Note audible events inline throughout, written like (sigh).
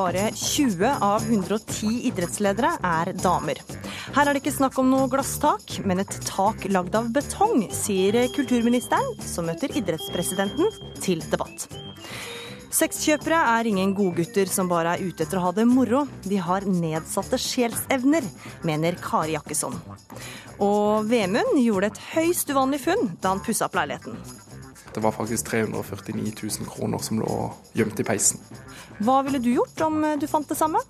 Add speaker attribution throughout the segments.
Speaker 1: Bare 20 av 110 idrettsledere er damer. Her er det ikke snakk om noe glasstak, men et tak lagd av betong, sier kulturministeren, som møter idrettspresidenten til debatt. Sexkjøpere er ingen godgutter som bare er ute etter å ha det moro. De har nedsatte sjelsevner, mener Kari Jakkesson. Og Vemund gjorde et høyst uvanlig funn da han pussa opp leiligheten.
Speaker 2: Det var faktisk 349 000 kroner som lå gjemt i peisen.
Speaker 1: Hva ville du gjort om du fant det samme?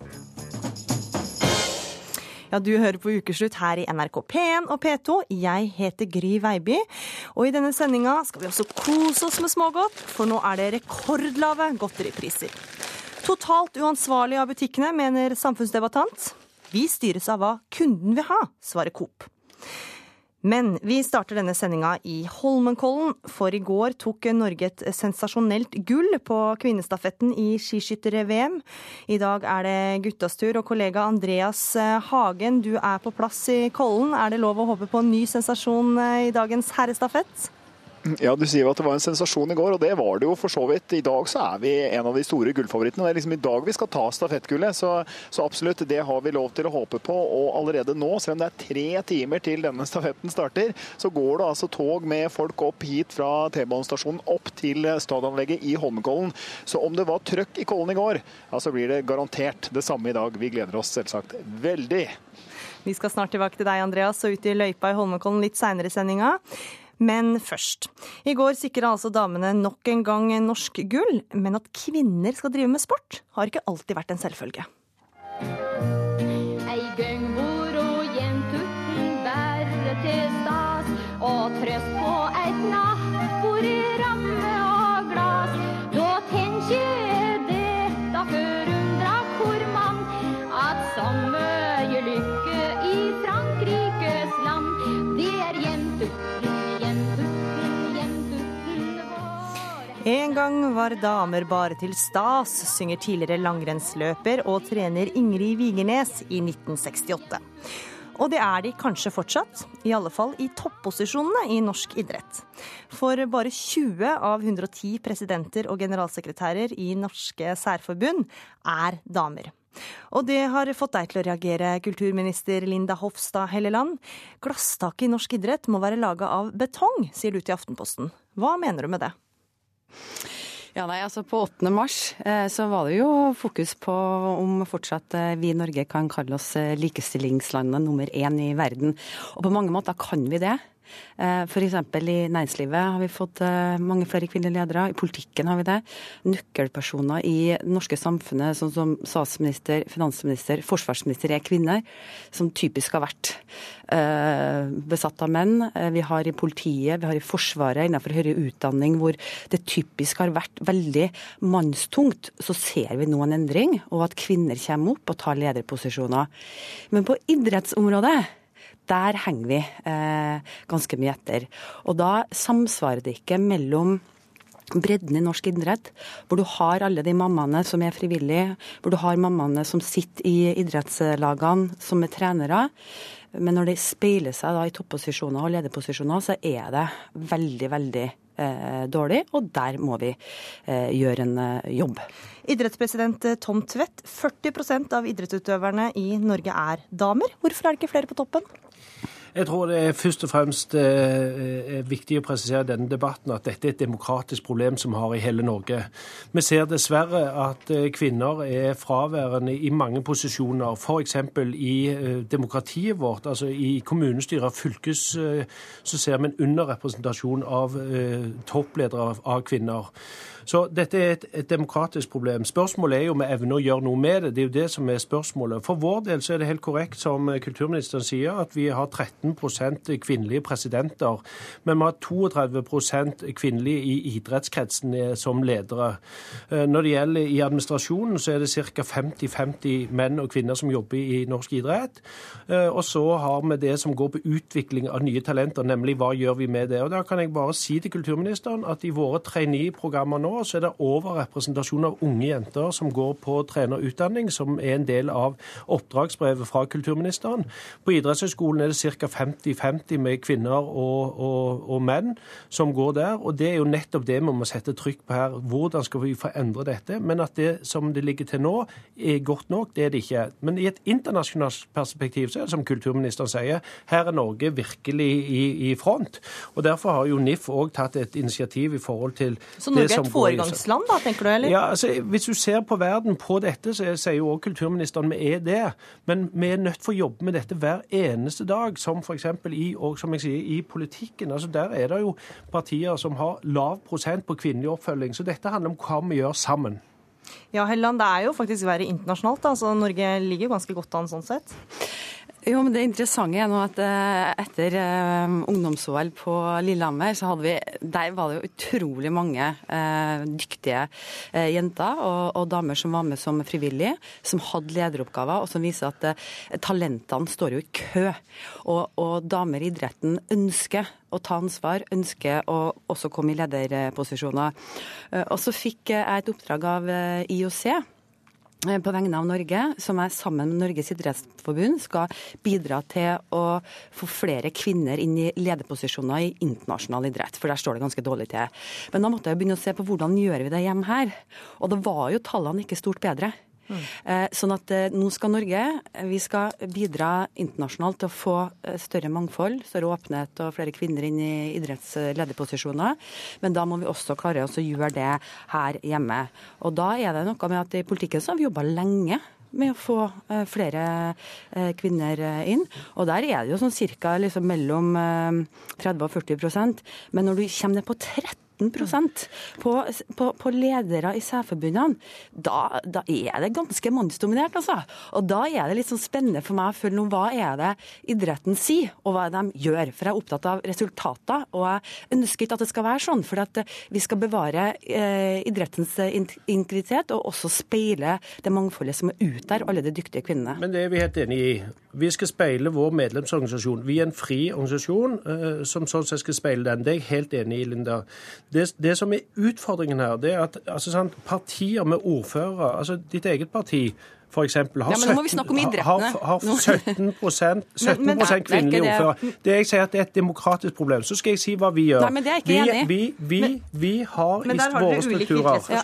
Speaker 1: Ja, Du hører på Ukeslutt her i NRK P1 og P2. Jeg heter Gry Veiby. Og i denne sendinga skal vi også kose oss med smågodt, for nå er det rekordlave godteripriser. Totalt uansvarlig av butikkene, mener samfunnsdebattant. Vi styres av hva kunden vil ha, svarer Coop. Men vi starter denne sendinga i Holmenkollen, for i går tok Norge et sensasjonelt gull på kvinnestafetten i skiskytter-VM. I dag er det guttas tur, og kollega Andreas Hagen, du er på plass i Kollen. Er det lov å håpe på en ny sensasjon i dagens herrestafett?
Speaker 3: Ja, Du sier jo at det var en sensasjon i går, og det var det jo for så vidt. I dag så er vi en av de store gullfavorittene. Det er liksom i dag vi skal ta stafettgullet, så, så, absolutt, det har vi lov til å håpe på. Og allerede nå, selv om det er tre timer til denne stafetten starter, så går det altså tog med folk opp hit fra T-banestasjonen opp til stadionanlegget i Holmenkollen. Så om det var trøkk i Kollen i går, ja, så blir det garantert det samme i dag. Vi gleder oss selvsagt veldig.
Speaker 1: Vi skal snart tilbake til deg, Andreas, og ut i løypa i Holmenkollen litt seinere i sendinga. Men først. I går sikra altså damene nok en gang norsk gull, men at kvinner skal drive med sport, har ikke alltid vært en selvfølge. En gang var damer bare til stas, synger tidligere langrennsløper og trener Ingrid Vigernes i 1968. Og det er de kanskje fortsatt, i alle fall i topposisjonene i norsk idrett. For bare 20 av 110 presidenter og generalsekretærer i norske særforbund er damer. Og det har fått deg til å reagere, kulturminister Linda Hofstad Helleland. Glasstaket i norsk idrett må være laga av betong, sier du til Aftenposten. Hva mener du med det?
Speaker 4: Ja, nei, altså På 8. mars eh, så var det jo fokus på om fortsatt eh, vi i Norge kan kalle oss eh, likestillingslandet nummer én i verden. Og på mange måter kan vi det. Eh, F.eks. i næringslivet har vi fått eh, mange flere kvinnelige ledere. I politikken har vi det. Nøkkelpersoner i det norske samfunnet, sånn som statsminister, finansminister, forsvarsminister, er kvinner. Som typisk har vært eh, besatt av menn. Vi har i politiet, vi har i Forsvaret, innenfor høyere utdanning, hvor det typisk har vært veldig mannstungt. Så ser vi nå en endring, og at kvinner kommer opp og tar lederposisjoner. Men på idrettsområdet der henger vi eh, ganske mye etter. Og da samsvarer det ikke mellom bredden i norsk idrett, hvor du har alle de mammaene som er frivillige, hvor du har mammaene som sitter i idrettslagene som er trenere. Men når de speiler seg i topposisjoner og lederposisjoner, så er det veldig, veldig eh, dårlig. Og der må vi eh, gjøre en eh, jobb.
Speaker 1: Idrettspresident Tom Tvedt, 40% av idrettsutøverne i Norge er damer. Hvorfor er det ikke flere på toppen?
Speaker 5: Jeg tror det er først og fremst eh, er viktig å presisere denne debatten at dette er et demokratisk problem som har i hele Norge. Vi ser dessverre at eh, kvinner er fraværende i mange posisjoner, f.eks. i eh, demokratiet vårt. altså I kommunestyrer og fylkes så ser vi en underrepresentasjon av toppledere av kvinner. Så dette er et, et, demokratisk problem. Spørsmålet er jo om vi evner å gjøre noe med det. Det er jo det som er spørsmålet. For vår del så er det helt korrekt som kulturministeren sier, at vi har 13% kvinnelige presidenter. Men vi har 32% kvinnelige i idrettskretsen som ledere. Eh, når det gjelder i administrasjonen, så er det ca. 50-50 menn og kvinner som jobber i norsk idrett. Eh, og så har vi det som går på utvikling av nye talenter, nemlig hva gjør vi med det. Og Da kan jeg bare si til kulturministeren at i våre trainee-programmer nå så er det overrepresentasjon av unge jenter som går på trenerutdanning, som er en del av oppdragsbrevet fra kulturministeren. På idrettshøyskolen er det ca. 50-50 med kvinner og, og, og, menn som går der. Og det er jo nettopp det vi må sette trykk på her. Hvordan skal vi få endre dette? Men at det som det ligger til nå, er godt nok, det er det ikke. Men i et internasjonalt perspektiv så er det som kulturministeren sier, her er Norge virkelig i, i front. Og derfor har jo NIF òg tatt et initiativ i forhold til
Speaker 1: det som et foregangsland, da, tenker du? eller?
Speaker 5: Ja, altså, Hvis du ser på verden på dette, så sier jo også kulturministeren vi er det. Men vi er nødt til å jobbe med dette hver eneste dag, som f.eks. i, og som jeg sier, i politikken. Altså, Der er det jo partier som har lav prosent på kvinnelig oppfølging. Så dette handler om hva vi gjør sammen.
Speaker 1: Ja, Helland, det er jo faktisk verre internasjonalt. Altså, Norge ligger ganske godt an sånn sett.
Speaker 4: Jo, men Det interessante er nå at eh, etter eh, ungdoms-OL på Lillehammer, så hadde vi, der var det jo utrolig mange eh, dyktige eh, jenter og, og, damer som var med som frivillige, som hadde lederoppgaver, og som viser at eh, talentene står jo i kø. Og, og, damer i idretten ønsker å ta ansvar, ønsker å også komme i lederposisjoner. Eh, og så fikk jeg et oppdrag av IOC på vegne av Norge, som jeg sammen med Norges idrettsforbund skal bidra til å få flere kvinner inn i lederposisjoner i internasjonal idrett, for der står det ganske dårlig til. Men da måtte jeg begynne å se på hvordan gjør vi det hjemme her. Og da var jo tallene ikke stort bedre. Mm. Sånn at eh, nå skal Norge vi skal bidra internasjonalt til å få større mangfold, større åpenhet og flere kvinner inn i idrettslederposisjoner. Men da må vi også klare å gjøre det her hjemme. Og da er det noe med at i politikken så har vi jobba lenge med å få flere kvinner inn. Og der er det jo sånn cirka liksom mellom 30 og 40% Men når du kommer ned på 30 på, på, på ledere i særforbundene, da, da, er det ganske mannsdominert, altså. Og da er det litt sånn spennende for meg å følge noe hva er det idretten sier, og hva de gjør. For jeg er opptatt av resultater, og jeg ønsker ikke at det skal være sånn. For at vi skal bevare eh, idrettens integritet, og også speile det mangfoldet som er ute der, alle de dyktige kvinnene.
Speaker 5: Men det er vi helt enig i. Vi skal speile vår medlemsorganisasjon. Vi er en fri organisasjon uh, som sånn sett skal speile den. Det er jeg helt enig i, Linda. Det, det som er utfordringen her, det er at altså, sant, partier med ordførere, altså ditt eget parti f.eks. har, ja, 17, har, har 17, 17 (laughs) men, men, kvinnelige ordførere. Det jeg sier at det er et demokratisk problem. Så skal jeg si hva vi gjør.
Speaker 4: Nei, men det er ikke vi, enig.
Speaker 5: Vi, vi, vi, vi har
Speaker 1: men der
Speaker 5: har våre strukturer.
Speaker 4: Ja,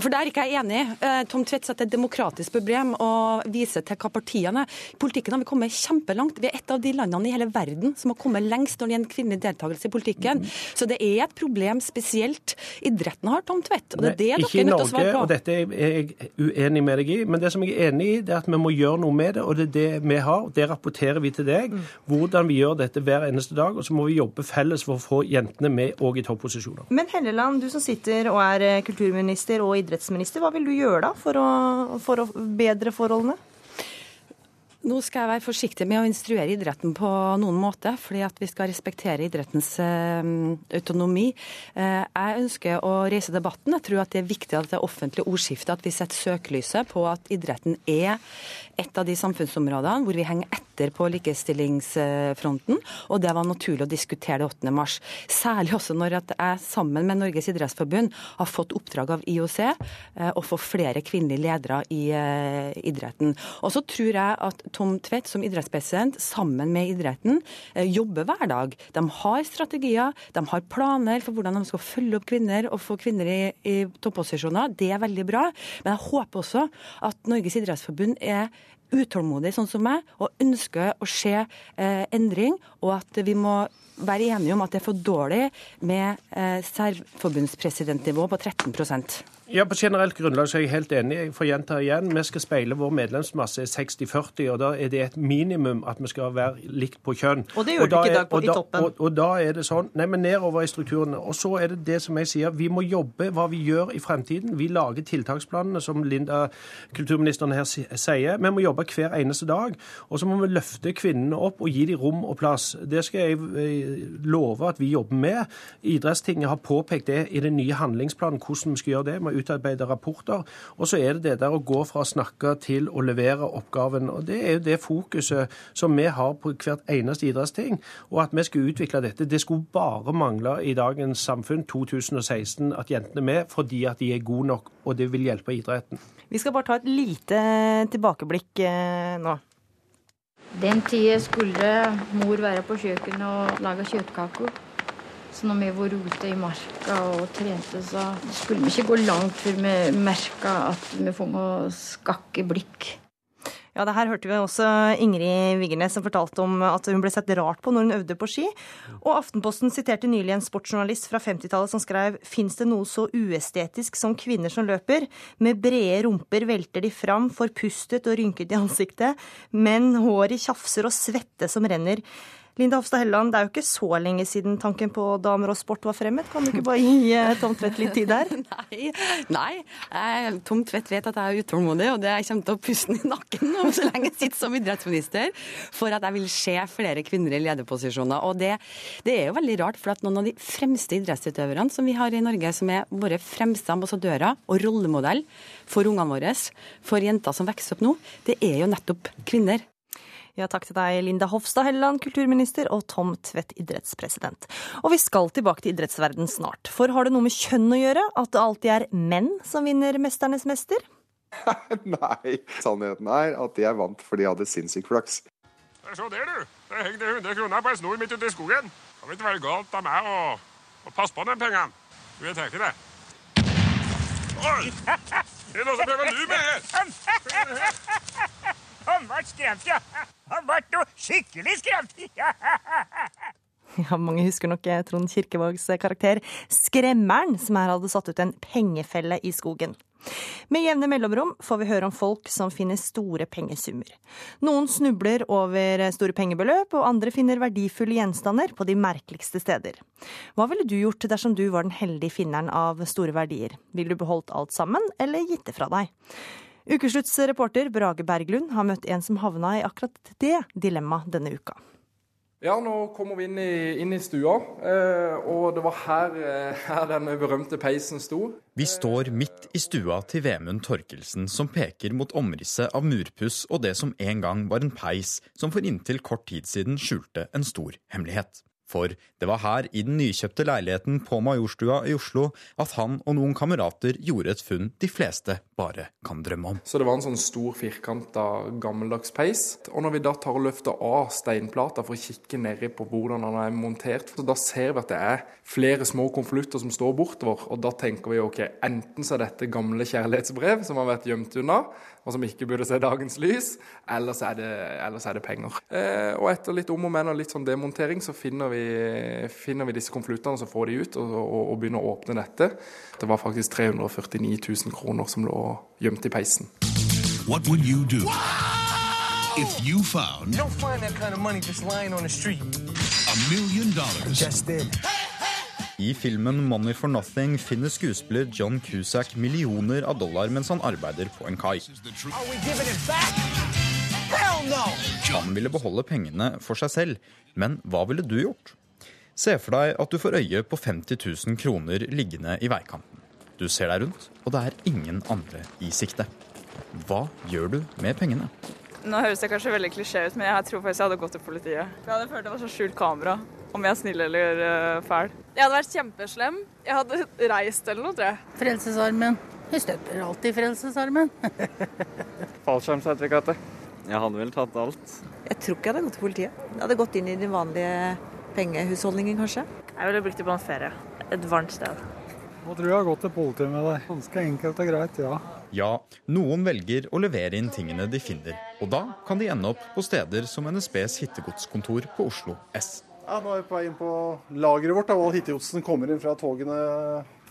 Speaker 4: for der er ikke jeg enig. Eh, Tom Tvedt setter et demokratisk problem å vise til hva partiene er. politikken har vi kommet kjempelangt. Vi er et av de landene i hele verden som har kommet lengst når det gjelder kvinnelig deltakelse i politikken. Mm. Så det er et problem spesielt idretten har, Tom Tvedt. Og det er det dere er nødt til å svare på.
Speaker 5: Og dette er jeg uenig med deg i. Men det som jeg er enig i, det er at vi må gjøre noe med det. Og det er det vi har. Det rapporterer vi til deg. Hvordan vi gjør dette hver eneste dag. Og så må vi jobbe felles for å få jentene med òg i topposisjoner.
Speaker 1: Men Helleland, du som sitter og er kulturminister og idrettsminister, hva vil du gjøre da for å, for å bedre forholdene?
Speaker 4: Nå skal jeg være forsiktig med å instruere idretten på noen måte, fordi at vi skal respektere idrettens eh, autonomi. Eh, jeg ønsker å reise debatten. Jeg tror at det er viktig at det offentlige ordskiftet at vi setter søkelyset på at idretten er et av de samfunnsområdene hvor vi henger etter på likestillingsfronten, og det var naturlig å diskutere det 8. mars. Særlig også når jeg sammen med Norges idrettsforbund har fått oppdrag av IOC eh, å få flere kvinnelige ledere i idretten. Og så tror jeg at Tom Tvedt som idrettspresident sammen med idretten eh, jobber hver dag. De har strategier, de har planer for hvordan de skal følge opp kvinner og få kvinner i, i topposisjoner. Det er veldig bra. Men jeg håper også at Norges idrettsforbund er utålmodig, sånn som meg, og ønsker å se eh, endring, og at vi må være enige om at det er for dårlig med eh, særforbundspresidentnivå på 13
Speaker 5: ja, På generelt grunnlag så er jeg helt enig. Jeg får gjenta igjen. Vi skal speile vår medlemsmasse 60-40, og da er det et minimum at vi skal være likt på kjønn.
Speaker 1: Og det gjør du ikke i dag på,
Speaker 5: i
Speaker 1: toppen.
Speaker 5: Og, og, da er det sånn Nei, men nedover i strukturene. Og så er det det som jeg sier, vi må jobbe hva vi gjør i fremtiden. Vi lager tiltaksplanene, som Linda, kulturministeren her sier. Vi må jobbe hver eneste dag. Og så må vi løfte kvinnene opp og gi dem rom og plass. Det skal jeg eh, love at vi jobber med. Idrettstinget har påpekt det i den nye handlingsplanen, hvordan vi skal gjøre det. Vi utarbeide rapporter. Og så er det det der å gå fra å snakke til å levere oppgaven. Og Det er jo det fokuset som vi har på hvert eneste idrettsting. Og at vi skal utvikle dette. Det skulle bare mangle i dagens samfunn 2016 at jentene er med, fordi at de er gode nok, og det vil hjelpe idretten.
Speaker 1: Vi skal bare ta et lite tilbakeblikk eh, nå.
Speaker 6: Den tida skulle mor være på kjøkkenet og lage kjøttkaker. Så når vi var ute i marka og trente, så skulle vi ikke gå langt før vi merka at vi får noe skakke blikk.
Speaker 1: Ja, det her hørte vi også Ingrid Vigernes som fortalte om at hun ble sett rart på når hun øvde på ski. Og Aftenposten siterte nylig en sportsjournalist fra 50-tallet som skrev Fins det noe så uestetisk som kvinner som løper? Med brede rumper velter de fram, forpustet og rynket i ansiktet. Menn, håret tjafser og svette som renner. Linda Hofstad Helleland, det er jo ikke så lenge siden tanken på damer og sport var fremmed. Kan du ikke bare gi eh, Tom Tvedt litt tid der? (laughs)
Speaker 4: Nei, nei. Tom Tvedt vet at jeg er utålmodig, og det jeg kommer til å puste i nakken om så lenge jeg sitter som idrettsminister, for at jeg vil se flere kvinner i lederposisjoner. Og det, det er jo veldig rart, for at noen av de fremste idrettsutøverne som vi har i Norge, som er våre fremste ambassadører og rollemodell for ungene våre, for jenter som vokser opp nå, det er jo nettopp kvinner.
Speaker 1: Ja, takk til deg, Linda Hofstad Helleland, kulturminister, og Tom Tvedt, idrettspresident. Og vi skal tilbake til idrettsverden snart. For har det noe med kjønn å gjøre at det alltid er menn som vinner 'Mesternes mester'? (laughs)
Speaker 7: Nei, sannheten er at jeg vant fordi jeg hadde sinnssyk flaks.
Speaker 8: Se der, du. Det henger 100 kroner på en snor midt ute i skogen. Det kan ikke være galt av meg å, å passe på de pengene. Du vet ikke det. Oi! Det er noen som prøver å lure meg her.
Speaker 9: Han ble skremt, ja. Han ble noe skikkelig skremt. (laughs)
Speaker 1: Ja, mange husker nok eh, Trond Kirkevågs eh, karakter Skremmeren, som her hadde satt ut en pengefelle i skogen. Med jevne mellomrom får vi høre om folk som finner store pengesummer. Noen snubler over eh, store pengebeløp, og andre finner verdifulle gjenstander på de merkeligste steder. Hva ville du gjort dersom du var den heldige finneren av store verdier? Ville du beholdt alt sammen, eller gitt det fra deg? Ukeslutts reporter Brage Berglund har møtt en som havna i akkurat det dilemmaet denne uka.
Speaker 2: Ja, nå kommer vi inn i, inn i stua, eh, og det var her, eh, her den berømte peisen sto.
Speaker 10: Vi står midt i stua til Vemund Torkelsen, som peker mot omrisset av murpuss og det som en gang var en peis som for inntil kort tid siden skjulte en stor hemmelighet. For det var her, i den nykjøpte leiligheten på Majorstua i Oslo, at han og noen kamerater gjorde et funn de fleste bare kan drømme om.
Speaker 2: Så det var en sånn stor, firkanta, gammeldags peis. Og når vi da tar og løfter av steinplata for å kikke nedi på hvordan den er montert, så da ser vi at det er flere små konvolutter som står bortover. Og da tenker vi ok, enten så er dette gamle kjærlighetsbrev som har vært gjemt unna, og som ikke burde se dagens lys, eller så er det, ellers er det penger. Eh, og etter litt om og men og litt sånn demontering, så finner vi, finner vi disse konvoluttene, så får de ut og, og, og, begynner å åpne dette. Det var faktisk 349 000 kroner som lå gjemt i peisen. What would you do if you found
Speaker 10: don't find that kind of money just lying on the street. A million dollars. Just did. I filmen 'Money for Nothing' finner skuespiller John Cusack millioner av dollar mens han arbeider på en kai. Han ville beholde pengene for seg selv, men hva ville du gjort? Se for deg at du får øye på 50 000 kroner liggende i veikanten. Du ser deg rundt, og det er ingen andre i sikte. Hva gjør du med pengene?
Speaker 11: Nå høres det kanskje veldig klisjé ut, men jeg tror faktisk jeg hadde gått til politiet. Jeg hadde følt det var så skjult kamera, om jeg er snill eller uh, fæl. Jeg hadde vært kjempeslem. Jeg hadde (laughs) reist eller noe, tror jeg.
Speaker 12: Frelsesarmen. Hun støtter alltid Frelsesarmen. (laughs)
Speaker 13: Fallskjermsertifikatet. Jeg hadde vel tatt alt.
Speaker 14: Jeg tror ikke jeg hadde gått til politiet. Jeg hadde gått inn i den vanlige pengehusholdningen, kanskje.
Speaker 11: Jeg ville brukt det på en ferie. Et varmt sted.
Speaker 15: Nå tror jeg har gått til politiet med deg. Ganske enkelt og greit, ja.
Speaker 10: Ja, noen velger å levere inn tingene de finner. Og da kan de ende opp på steder som NSBs hittegodskontor på Oslo S.
Speaker 16: Ja, Nå er vi på vei inn på lageret vårt, hvor hittegodsen kommer inn fra togene.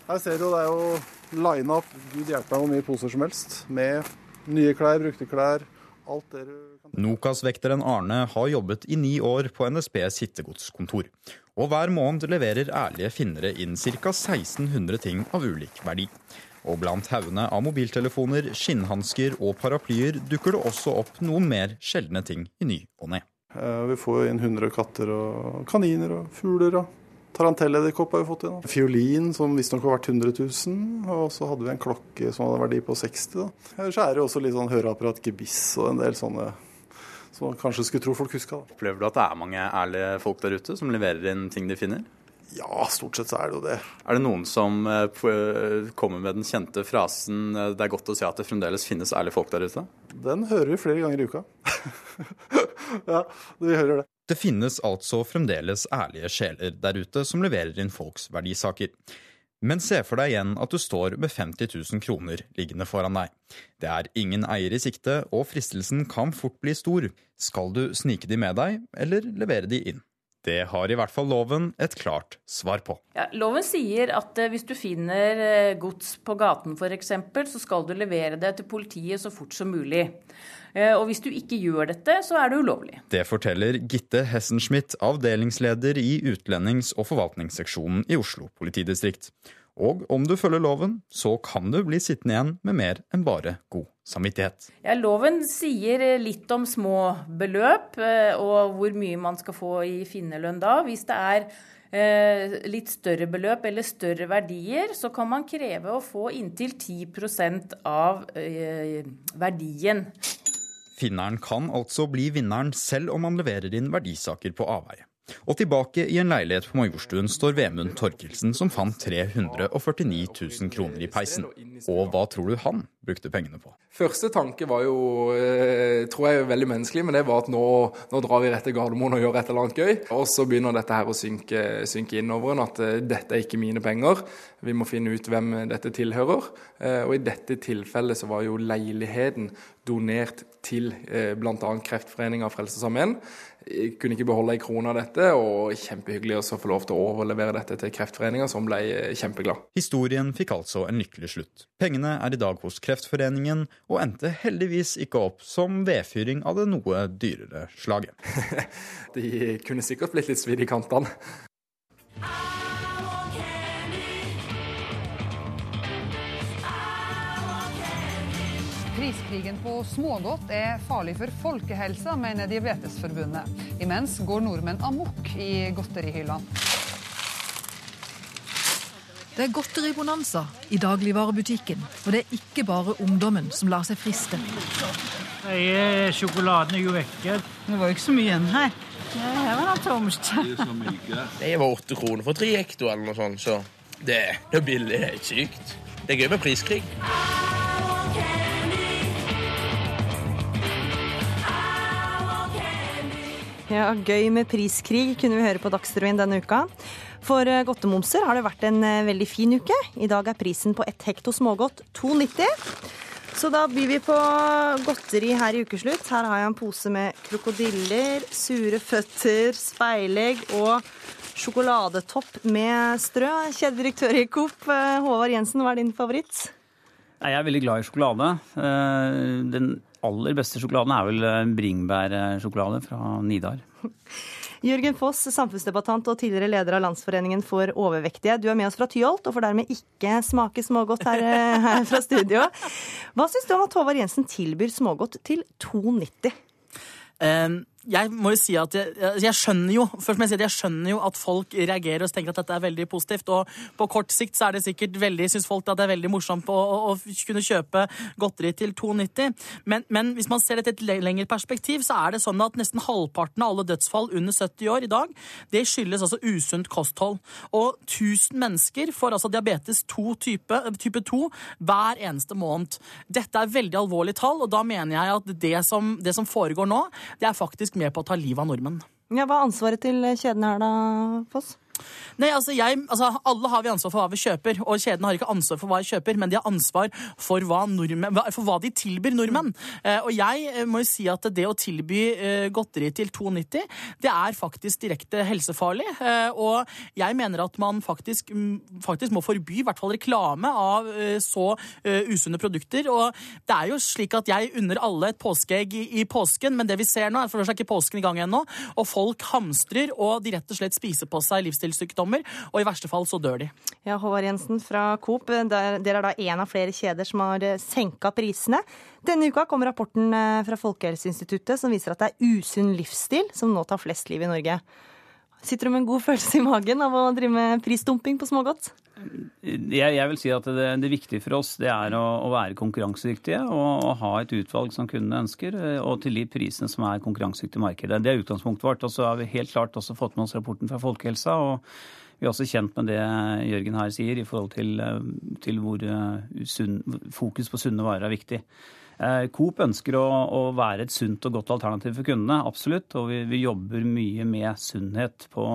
Speaker 16: Her ser du det er jo line up gud hjelpe meg hvor mye poser som helst. Med nye klær, brukte klær, alt det du kan
Speaker 10: Nokas-vekteren Arne har jobbet i ni år på NSBs hittegodskontor. Og hver måned leverer ærlige finnere inn ca. 1600 ting av ulik verdi. Og blant haugene av mobiltelefoner, skinnhansker og paraplyer dukker det også opp noen mer sjeldne ting i ny og ne.
Speaker 16: Eh, vi får inn 100 katter og kaniner og fugler. og Tarantelledderkopp har vi fått inn. Fiolin som visstnok var vært 100 000. Og så hadde vi en klokke som hadde verdi på 60 000. Ellers er det også litt sånn høreapparat, gebiss og en del sånne som man kanskje skulle tro folk huska.
Speaker 13: Opplever du at det er mange ærlige folk der ute som leverer inn ting de finner?
Speaker 16: Ja, stort sett så er det jo det.
Speaker 13: Er det noen som eh, kommer med den kjente frasen eh, 'det er godt å se at det fremdeles finnes ærlige folk der ute'?
Speaker 16: Den hører vi flere ganger i uka. (laughs) Ja, vi hører det.
Speaker 10: Det finnes altså fremdeles ærlige sjeler der ute som leverer inn folks verdisaker. Men se for deg igjen at du står med 50 000 kroner liggende foran deg. Det er ingen eier i sikte, og fristelsen kan fort bli stor. Skal du snike de med deg, eller levere de inn? Det har i hvert fall loven et klart svar på.
Speaker 17: Ja, loven sier at eh, hvis du finner eh, gods på gaten f.eks., så skal du levere det til politiet så fort som mulig. Eh, og hvis du ikke gjør dette, så er det ulovlig.
Speaker 10: Det forteller Gitte Hessenschmidt, avdelingsleder i utlendings- og forvaltningsseksjonen i Oslo politidistrikt. Og om du følger loven, så kan du bli sittende igjen med mer enn bare god samvittighet.
Speaker 17: Ja, loven sier litt om små beløp eh, og hvor mye man skal få i finnerlønn da. Hvis det er eh, litt større beløp eller større verdier, så kan man kreve å få inntil 10 av eh, verdien.
Speaker 10: Finneren kan altså bli vinneren selv om han leverer inn verdisaker på avveie. Og tilbake i en leilighet på Majorstuen står Vemund Torkelsen, som fant 349 000 kroner i peisen. Og hva tror du han brukte pengene på?
Speaker 2: Første tanke var jo, eh, tror jeg veldig menneskelig, men det var at nå, nå drar vi rett til Gardermoen og gjør et eller annet gøy. Og så begynner dette her å synke, synke innover en, at eh, dette er ikke mine penger. Vi må finne ut hvem dette tilhører. Eh, og i dette tilfellet så var jo leiligheten donert til bl.a. Kreftforeninga og Frelsesarmeen. Kunne ikke beholde ei krone av dette, og kjempehyggelig å få lov til å overlevere dette til Kreftforeninga, som ble kjempeglad.
Speaker 10: Historien fikk altså en lykkelig slutt. Pengene er i dag hos Kreftforeningen, og endte heldigvis ikke opp som vedfyring av det noe dyrere slaget. (laughs)
Speaker 2: De kunne sikkert blitt litt svidd i kantene.
Speaker 18: Priskrigen på smågodt er farlig for folkehelsa, mener Diabetesforbundet. Imens går nordmenn amok i godterihyllene.
Speaker 19: Det er godteribonanza i dagligvarebutikken, og det er ikke bare ungdommen som lar seg friste.
Speaker 20: Jeg, sjokoladen er jo vekke.
Speaker 21: Det var jo ikke så mye igjen her.
Speaker 22: Ja, her var det tomt.
Speaker 23: Det var åtte kroner for tre hekto eller noe sånt, så det, det er billig. Det er helt sykt. Det er gøy med priskrig.
Speaker 1: Ja, Gøy med priskrig kunne vi høre på Dagsrevyen denne uka. For eh, godtemomser har det vært en eh, veldig fin uke. I dag er prisen på ett hekto smågodt 2,90. Så da byr vi på godteri her i ukeslutt. Her har jeg en pose med krokodiller, sure føtter, speilegg og sjokoladetopp med strø. Kjededirektør i Coop, eh, Håvard Jensen, hva er din favoritt?
Speaker 24: Jeg er veldig glad i sjokolade. Den aller beste sjokoladen er vel bringebærsjokolade fra Nidar. (laughs)
Speaker 1: Jørgen Foss, samfunnsdebattant og tidligere leder av Landsforeningen for overvektige. Du er med oss fra Tyholt og får dermed ikke smake smågodt her, her fra studio. Hva syns du om at Håvard Jensen tilbyr smågodt til 2,90?
Speaker 25: Um jeg må jo si at jeg, jeg, skjønner jo først må jeg si at jeg skjønner jo at folk reagerer og tenker at dette er veldig positivt. Og på kort sikt så er det sikkert veldig, syns folk at det er veldig morsomt å, å, å kunne kjøpe godteri til 2,90. Men, men, hvis man ser dette i et lengre perspektiv, så er det sånn at nesten halvparten av alle dødsfall under 70 år i dag, det skyldes altså usunt kosthold. Og 1000 mennesker får altså diabetes 2 type, type 2 hver eneste måned. Dette er veldig alvorlige tall, og da mener jeg at det som, det som foregår nå, det er faktisk faktisk med på å ta livet av nordmenn.
Speaker 1: Ja, Hva er ansvaret til kjeden her, da, Foss?
Speaker 25: Nei, altså, jeg, altså, Alle har vi ansvar for hva vi kjøper, og kjedene har ikke ansvar for hva de kjøper, men de har ansvar for hva, nordmenn, for hva de tilbyr nordmenn. Eh, og jeg eh, må jo si at det å tilby eh, godteri til 2,90, det er faktisk direkte helsefarlig. Eh, og jeg mener at man faktisk, faktisk må forby i hvert fall reklame av eh, så eh, usunne produkter. Og det er jo slik at jeg unner alle et påskeegg i, i påsken, men det vi ser nå, er for det er ikke påsken i gang ennå, og folk hamstrer, og de rett og slett spiser på seg livsstil livsstilssykdommer, og i verste fall så dør de.
Speaker 1: Ja, Håvard Jensen fra Coop, dere er da en av flere kjeder som har eh, senka prisene. Denne uka kom rapporten eh, fra Folkehelseinstituttet som viser at det er usunn livsstil som nå tar flest liv i Norge. Sitter du med en god følelse i magen av å drive med prisdumping på smågodt?
Speaker 24: Jeg, jeg, vil si at det, det viktige for oss det er å, å være konkurransedyktige og, og, ha et utvalg som kundene ønsker, eh, og til de prisene som er konkurransedyktige i markedet. Det er utgangspunktet vårt. Og så har vi helt klart også fått med oss rapporten fra Folkehelsa. og vi er også kjent med det Jørgen her sier i forhold til, eh, til hvor eh, sunn, fokus på sunne varer er viktig. Eh, Coop ønsker å, å være et sunt og godt alternativ for kundene, absolutt. Og vi, vi jobber mye med sunnhet på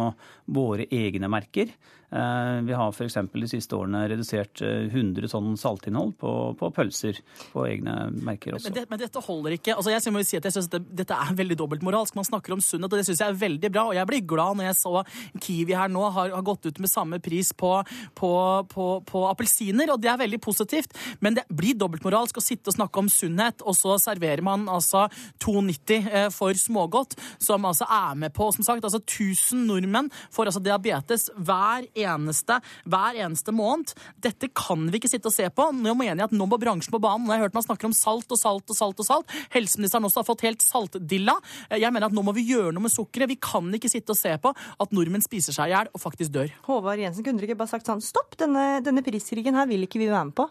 Speaker 24: våre egne merker. Eh, Vi har f.eks. de siste årene redusert eh, 100 tonn saltinnhold på, på pølser på egne merker også.
Speaker 25: Men, det, men dette holder ikke. Altså, jeg må jo si at jeg synes det, Dette er veldig dobbeltmoralsk. Man snakker om sunnhet, og det syns jeg er veldig bra. Og jeg blir glad når jeg så Kiwi her nå har, har gått ut med samme pris på, på, på, på appelsiner, og det er veldig positivt. Men det blir dobbeltmoralsk å sitte og snakke om sunnhet, og så serverer man altså 2,90 eh, for smågodt, som altså er med på Som sagt, altså 1000 nordmenn får altså diabetes hver eneste, hver eneste måned. Dette kan vi ikke sitte og se på. Nå mener jeg at nå må bransjen på banen. Nå har jeg hørt man snakker om salt og salt og salt og salt. Helseministeren også har fått helt saltdilla. Jeg mener at nå må vi gjøre noe med sukkeret. Vi kan ikke sitte og se på at nordmenn spiser seg i hjel og faktisk dør.
Speaker 1: Håvard Jensen, kunne dere ikke bare sagt sånn stopp, denne, denne priskrigen her vil ikke vi være med på?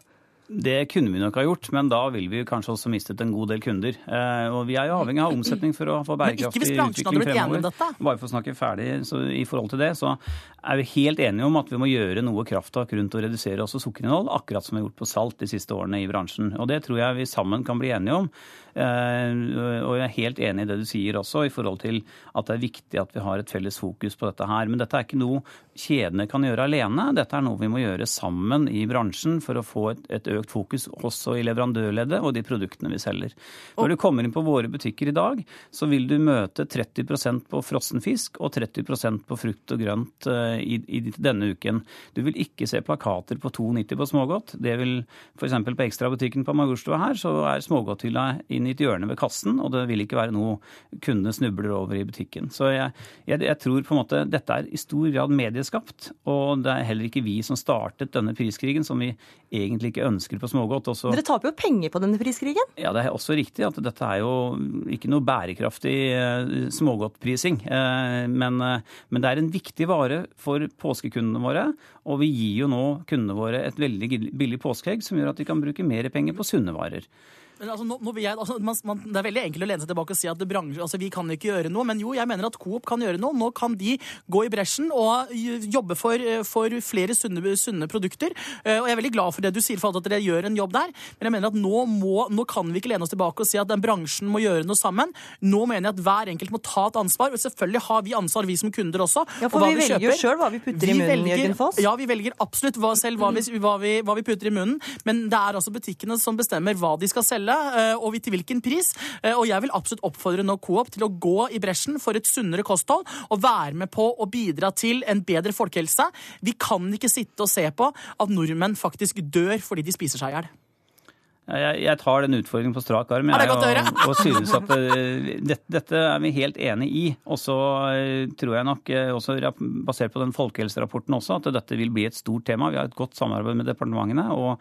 Speaker 24: Det kunne vi nok ha gjort, men da vil vi kanskje også mistet en god del kunder. Eh, og vi er jo avhengig av omsetning for å få bærekraftig utvikling fremover. Bare for å snakke ferdig så i forhold til det, så er vi helt enige om at vi må gjøre noe krafttak rundt å redusere også sukkerinnhold, akkurat som vi har gjort på salt de siste årene i bransjen. Og det tror jeg vi sammen kan bli enige om. Eh, Og jeg er helt enig i det du sier også, i forhold til at det er viktig at vi har et felles fokus på dette her. Men dette er ikke noe kjedene kan gjøre alene. Dette er noe vi må gjøre sammen i bransjen for å få et, et økt fokus også i leverandørleddet og de produktene vi selger. Når du kommer inn på våre butikker i dag, så vil du møte 30% på frossen fisk og 30% på frukt og grønt eh, i, i denne uken. Du vil ikke se plakater på 2,90 på smågodt. Det vil f.eks. på ekstrabutikken på Majorstua her, så er smågodthylla inn i et hjørne ved kassen, og det vil ikke være noe kundene snubler over i butikken. Så jeg, jeg, jeg tror på en måte dette er i stor grad medieskapt, og det er heller ikke vi som startet denne priskrigen, som vi egentlig ikke ønsker på smågodt. Også,
Speaker 1: Dere taper jo penger på denne priskrigen.
Speaker 24: ja, det er også riktig at dette er jo ikke noe bærekraftig eh, smågodtprising. eh, Men, eh, men det er en viktig vare for påskekundene våre. Og vi gir jo nå kundene våre et veldig billig påskeegg som gjør at de kan bruke mer penger på sunne varer.
Speaker 25: Men altså, nå, nå vil jeg, altså, man, man, Det er veldig enkelt å lene seg tilbake og si at det bransje, altså, vi kan ikke gjøre noe. Men jo, jeg mener at Coop kan gjøre noe. Nå kan de gå i bresjen og jobbe for, for flere sunne, sunne produkter. Eh, Og jeg er veldig glad for det du sier, for at dere gjør en jobb der. Men jeg mener at nå, må, nå kan vi ikke lene oss tilbake og si at den bransjen må gjøre noe sammen. Nå mener jeg at hver enkelt må ta et ansvar. Og selvfølgelig har vi ansvar, vi som kunder også.
Speaker 1: Ja, for
Speaker 25: og hva
Speaker 1: vi velger jo sjøl hva vi putter i munnen,
Speaker 25: velger-
Speaker 1: Jørgen Foss.
Speaker 25: Ja, vi velger absolutt hva, selv vi, hva, vi, hva vi putter i munnen. Men det er altså butikkene som bestemmer hva de skal selge, eh, og til hvilken pris. Eh, Og jeg vil absolutt oppfordre nå Coop til å gå i bresjen for et sunnere kosthold og være med på å bidra til en bedre folkehelse. Vi kan ikke sitte og se på at nordmenn faktisk dør fordi de spiser seg i hjel.
Speaker 24: Jeg, jeg tar den utfordringen på strak arm jeg, og, og synes at det, dette, er vi helt enig i. Og så eh, tror jeg nok, eh, også basert på den folkehelserapporten også, at dette vil bli et stort tema. Vi har et godt samarbeid med departementene. og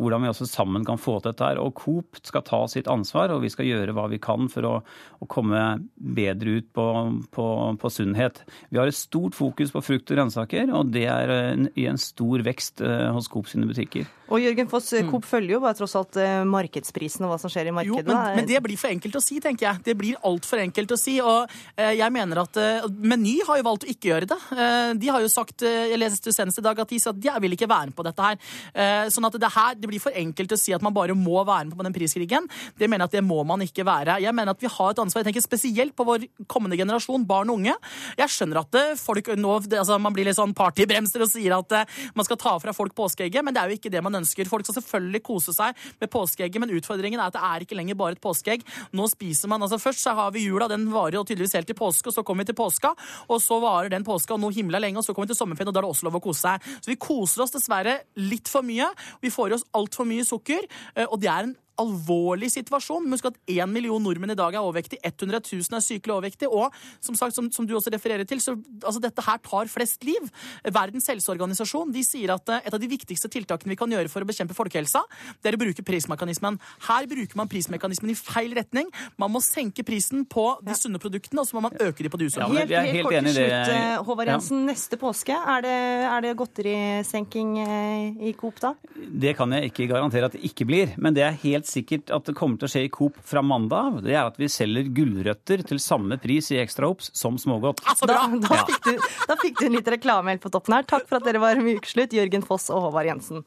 Speaker 24: hvordan vi også sammen kan få til dette her. Og Coop skal ta sitt ansvar, og vi skal gjøre hva vi kan for å, å komme bedre ut på, på, på sunnhet. Vi har et stort fokus på frukt og grønnsaker, og det er en, i en stor vekst eh, hos Coop sine butikker.
Speaker 1: Og Jørgen Foss,
Speaker 25: Mm.
Speaker 1: Coop følger jo bare tross alt eh, markedsprisen og hva som skjer i
Speaker 25: Jo,
Speaker 1: markedet.
Speaker 25: men, men det blir for enkelt å si, tenker jeg. Det blir altfor enkelt å si. Og eh, jeg mener at eh, Meny har jo valgt å ikke gjøre det. Eh, de har jo sagt, eh, jeg leste senest i dag, at de sa at de vil ikke være med på dette her. Eh, sånn at det her det blir for enkelt å si at man bare må være med på den priskrigen. Det mener jeg at det må man ikke være. Jeg mener at vi har et ansvar. Jeg tenker spesielt på vår kommende generasjon, barn og unge. Jeg skjønner at eh, folk nå, altså, man blir litt sånn partybremser og sier at eh, man skal ta fra folk påskeegget, men det er jo ikke det man ønsker. Folk skal selvfølgelig kose seg med påskeegget, men utfordringen er at det er ikke lenger bare et påskeegg. Nå spiser man, altså Først så har vi jula, den varer jo tydeligvis helt til påske, og så kommer vi til påska, og så varer den påska og nå himla lenge, og så kommer vi til sommerferien, og da er det også lov å kose seg. Så vi koser oss dessverre litt for mye. Vi får i oss altfor mye sukker, eh, og det er en alvorlig situasjon. Husk at én million nordmenn i dag er overvektige, 100 000 er sykelig overvektige, og som sagt, som, som du også refererer til, så altså, dette her tar flest liv. Verdens helseorganisasjon de sier at eh, et av de viktigste tiltakene vi kan gjøre for å bekjempe folkehelsa, det er å bruke prismekanismen. Her bruker man prismekanismen i feil retning. Man må senke prisen på de sunne produktene, og så må man øke de på de usunne.
Speaker 1: Helt, helt, kort til slutt, Håvard Håvard
Speaker 24: Ja.
Speaker 1: Jensen. Neste påske, er det, er det godterisenking eh, i Coop da?
Speaker 24: Det kan jeg ikke garantere at det ikke blir, men det er helt sikkert at det kommer til å skje i Coop fra mandag av. Det er at vi selger gulrøtter til samme pris i Extra Ops som smågodt.
Speaker 1: Da, da, fikk du, da fikk du en litt reklame helt på toppen her. Takk for at dere var med i Ukeslutt, Jørgen Foss og Håvard Jensen.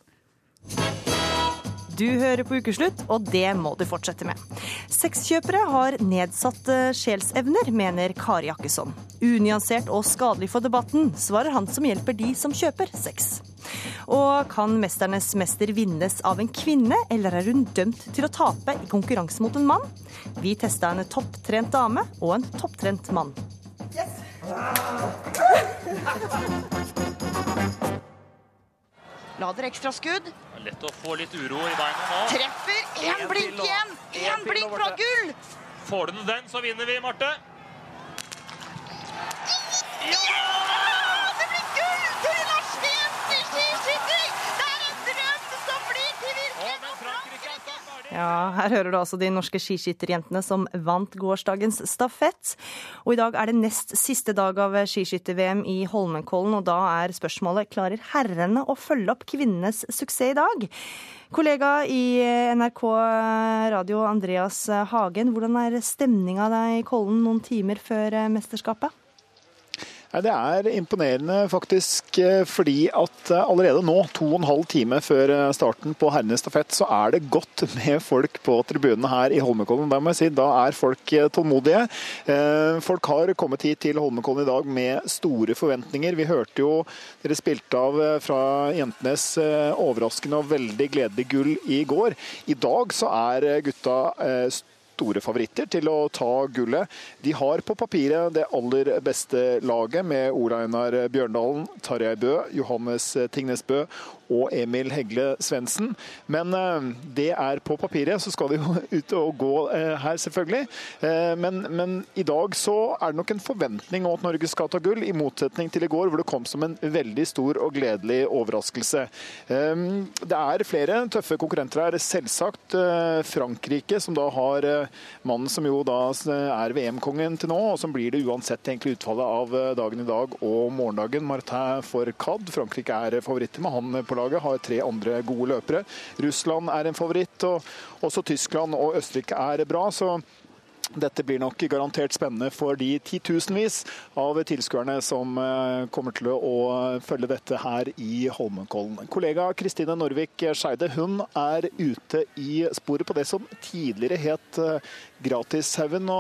Speaker 1: Du hører på Ukeslutt, og det må du fortsette med. Sexkjøpere har nedsatte sjelsevner, mener Kari Jakkesson. Unyansert og skadelig for debatten, svarer han som hjelper de som kjøper sex. Og kan 'Mesternes mester' vinnes av en kvinne, eller er hun dømt til å tape i konkurranse mot en mann? Vi testa en topptrent dame og en topptrent mann. Yes.
Speaker 26: Lader ekstraskudd.
Speaker 27: Lett å få litt uro i beina nå.
Speaker 26: Treffer! Én blink igjen!
Speaker 27: en
Speaker 26: Én blink fra gull!
Speaker 27: Får du den, så vinner vi, Marte. Ja!
Speaker 26: Det blir gull til Lars jenter skiskytter! Det er en drøm som blir til virkelighet!
Speaker 1: Ja, her hører du altså de norske skiskytterjentene som vant gårsdagens stafett. Og i dag er det nest siste dag av skiskytter-VM i Holmenkollen, og da er spørsmålet klarer herrene å følge opp kvinnenes suksess i dag? Kollega i NRK Radio Andreas Hagen, hvordan er stemninga i Kollen noen timer før mesterskapet?
Speaker 28: Det er imponerende faktisk, eh, fordi at eh, allerede nå, to og en halv time før eh, starten på herrenes stafett, så er det godt (laughs) med folk på tribunene her i Holmenkollen. Da må jeg si, da er folk tålmodige. Folk har kommet hit til Holmenkollen i dag med store forventninger. Vi hørte jo dere spilte av fra jentenes overraskende og veldig gledelig gull i går. I dag så er gutta eh, store favoritter til å ta gullet. De har på papiret det aller beste laget med Ola Einar Bjørndalen, Tarjei Bø, Johannes Tingnes Bø og Emil Hegle Svendsen. Men eh, det er på papiret, så skal de jo (laughs) ut og gå eh, her, selvfølgelig. Eh, Men, men i dag så er det nok en forventning om at Norge skal ta gull, i motsetning til i går, hvor det kom som en veldig stor og gledelig overraskelse. Det er flere tøffe konkurrenter her. Selvsagt Frankrike, som da har mannen som jo da er VM-kongen til nå, og som blir det uansett egentlig utfallet av dagen i dag og morgendagen. Martin Fourcade. Frankrike er favoritter med han på laget, har tre andre gode løpere. Russland er en favoritt, og også Tyskland og Østerrike er bra. så dette blir nok garantert spennende for de titusenvis av tilskuerne som eh, kommer til å følge dette her i Holmenkollen. Kollega Kristine Norvik Skeide er ute i sporet på det som tidligere het eh, Gratishaugen.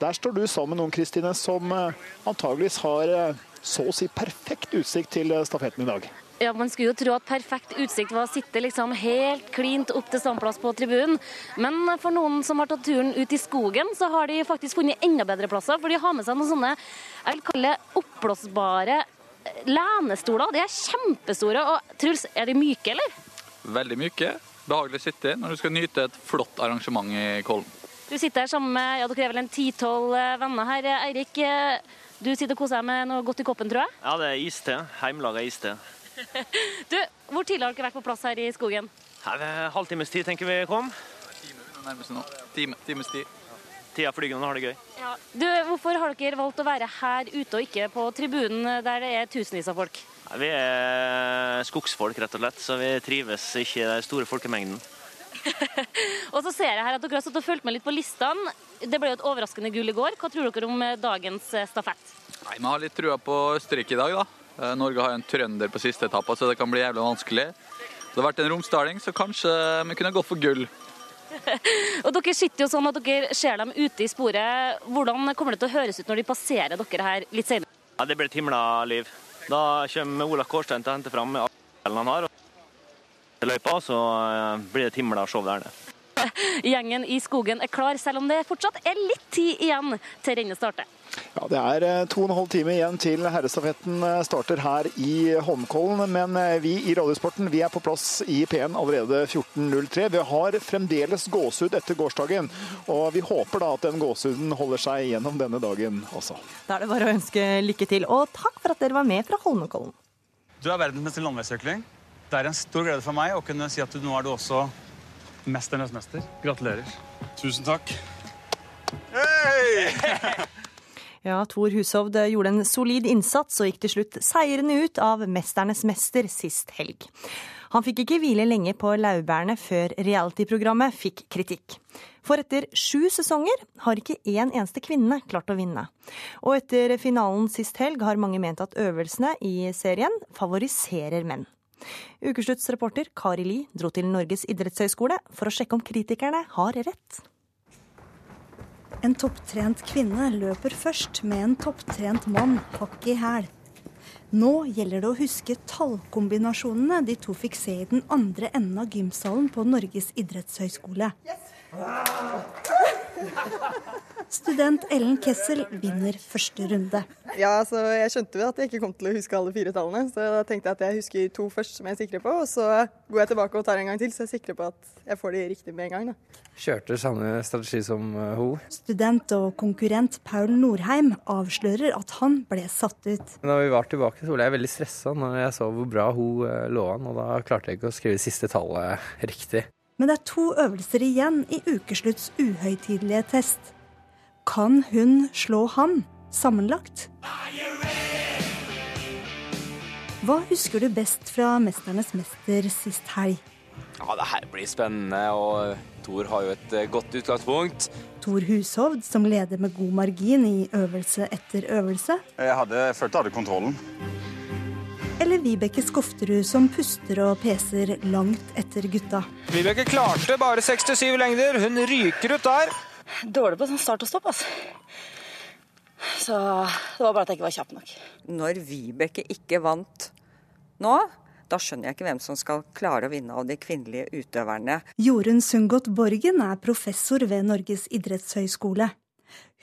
Speaker 28: Der står du sammen med noen Kristine, som eh, antageligvis har så å si perfekt utsikt til stafetten i dag.
Speaker 29: Ja, Man skulle jo tro at perfekt utsikt var å sitte liksom helt klint opp til standplass på tribunen. Men for noen som har tatt turen ut i skogen, så har de faktisk funnet enda bedre plasser. For de har med seg noen sånne jeg vil kalle oppblåsbare eh, lenestoler. De er kjempestore. Og Truls, er de myke, eller?
Speaker 21: Veldig myke. Behagelig å sitte i når du skal nyte et flott arrangement i Kollen.
Speaker 29: Du sitter her sammen med ja, dere er vel en ti-tolv venner her. Eirik, eh, du sitter og koser deg med noe godt i koppen, tror jeg?
Speaker 30: Ja, det er iste. Heimelaga iste. (laughs)
Speaker 29: Du, Hvor tidlig har dere vært på plass her i skogen?
Speaker 30: Her halvtimes tid tenker vi kom.
Speaker 21: Nærmest nå. Time, times tid.
Speaker 30: Tida flyr når man har det gøy.
Speaker 29: Ja. Du, Hvorfor har dere valgt å være her ute og ikke på tribunen der det er tusenvis av folk?
Speaker 30: Nei, Vi er skogsfolk, rett og slett, så vi trives ikke i den store folkemengden. (laughs)
Speaker 29: Og så ser jeg her at dere har stått og fulgt med litt på listene. Det ble jo et overraskende gull i går. Hva tror dere om dagens eh, stafett?
Speaker 21: Nei, Vi har litt trua på Østerrike i dag, da. Eh, Norge har en trønder på siste etappa, så det kan bli jævlig vanskelig. Det har vært en romsdaling, så kanskje vi kunne gått for gull. (laughs)
Speaker 29: Og dere sitter jo sånn at dere ser dem ute i sporet. Hvordan kommer det til å høres ut når de passerer dere her litt senere?
Speaker 30: Ja, Det blir et himla liv. Da kommer Ola Kårstein til å hente fram alle han har. og løypa, så eh, blir det et himla show der nede. (laughs)
Speaker 29: Gjengen i skogen er klar, selv om det fortsatt er litt tid igjen til rennet starter.
Speaker 28: Ja, Det er eh, to og en halv time igjen til herrestafetten eh, starter her i Holmenkollen. Men eh, vi i Radiosporten vi er på plass i P1 allerede 14.03. Vi har fremdeles gåsehud etter gårsdagen, og vi håper da at den gåsehuden holder seg gjennom denne dagen også.
Speaker 1: Da er det bare å ønske lykke til, og takk for at dere var med fra Holmenkollen.
Speaker 31: Du er verdensmester i landeveissykling. Det er en stor glede for meg å kunne si at du, nå er du også mesternes mester. Gratulerer. Tusen takk. (laughs)
Speaker 1: Ja, Tor Hushovd gjorde en solid innsats og gikk til slutt seirende ut av Mesternes mester sist helg. Han fikk ikke hvile lenge på laurbærene før realityprogrammet fikk kritikk. For etter sju sesonger har ikke én eneste kvinne klart å vinne. Og etter finalen sist helg har mange ment at øvelsene i serien favoriserer menn. Ukeslutts reporter Kari Li dro til Norges idrettshøgskole for å sjekke om kritikerne har rett.
Speaker 26: En topptrent kvinne løper først med en topptrent mann hakk i hæl. Nå gjelder det å huske tallkombinasjonene de to fikk se i den andre enden av gymsalen på Norges idrettshøgskole. Student Ellen Kessel vinner første runde.
Speaker 32: Ja, altså Jeg skjønte jo at jeg ikke kom til å huske alle fire tallene, så da tenkte jeg at jeg husker to først som jeg er sikker på, og så går jeg tilbake og tar en gang til, så jeg er sikker på at jeg får de riktig med en gang. da.
Speaker 33: Kjørte samme strategi som hun.
Speaker 26: Student og konkurrent Paul Norheim avslører at han ble satt ut.
Speaker 33: Da vi var tilbake, så ble jeg veldig stressa når jeg så hvor bra hun uh, lå an, og da klarte jeg ikke å skrive siste tallet riktig.
Speaker 26: Men det er to øvelser igjen i ukeslutts uhøytidelige test. Kan hun slå han sammenlagt? Hva husker du best fra 'Mesternes mester' sist helg?
Speaker 34: Ja, Det her blir spennende, og Thor har jo et eh, godt utgangspunkt.
Speaker 26: Thor Hushovd, som leder med god margin i øvelse etter øvelse.
Speaker 35: Jeg, hadde, jeg følte jeg hadde kontrollen.
Speaker 26: Eller Vibeke Skofterud, som puster og peser langt etter gutta.
Speaker 36: Vibeke klarte bare 67 lengder. Hun ryker ut der.
Speaker 37: Dårlig på sånn start og stopp, altså. Så det var bare at jeg ikke var kjapp nok.
Speaker 38: Når Vibeke ikke vant nå, da skjønner jeg ikke hvem som skal klare å vinne av de kvinnelige utøverne.
Speaker 26: Jorunn Sundgodt Borgen er professor ved Norges idrettshøgskole.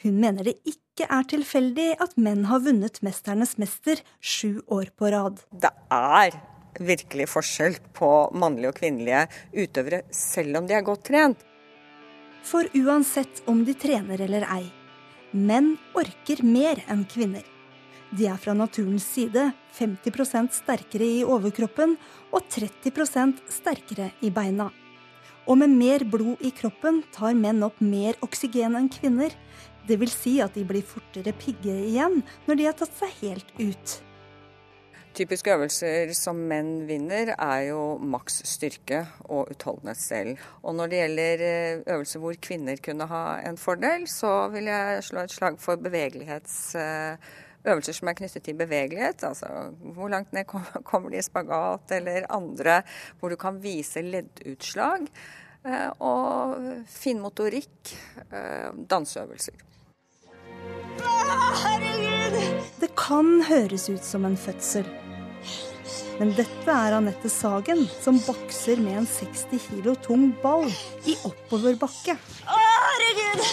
Speaker 26: Hun mener det ikke er tilfeldig at menn har vunnet 'Mesternes mester' sju år på rad.
Speaker 38: Det er virkelig forskjell på mannlige og kvinnelige utøvere, selv om de er godt trent.
Speaker 26: For uansett om de trener eller ei, menn orker mer enn kvinner. De er fra naturens side 50% sterkere i overkroppen og 30% sterkere i beina. Og med mer blod i kroppen tar menn opp mer oksygen enn kvinner. Det vil si at de blir fortere pigge igjen når de har tatt seg helt ut.
Speaker 38: Typiske øvelser som menn vinner, er jo maks styrke og utholdenhet selv. Og når det gjelder eh, øvelser hvor kvinner kunne ha en fordel, så vil jeg slå et slag for bevegelighetsøvelser som er knyttet til bevegelighet. Altså hvor langt ned (laughs) kommer de i spagat, eller andre hvor du kan vise leddutslag. eh, Og finmotorikk, eh, danseøvelser.
Speaker 26: Det kan høres ut som en fødsel. Men dette er Anette Sagen, som bakser med en 60 kilo tung ball i oppoverbakke.
Speaker 37: Herregud!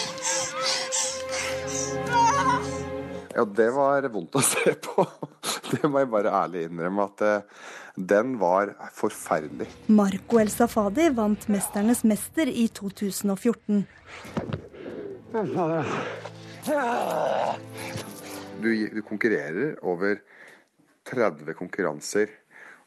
Speaker 39: Ja, det var vondt å se på. Det må jeg bare ærlig innrømme at eh, den var forferdelig.
Speaker 26: Marco El Safadi vant 'Mesternes mester' i 2014.
Speaker 39: Du, du konkurrerer over 30 konkurranser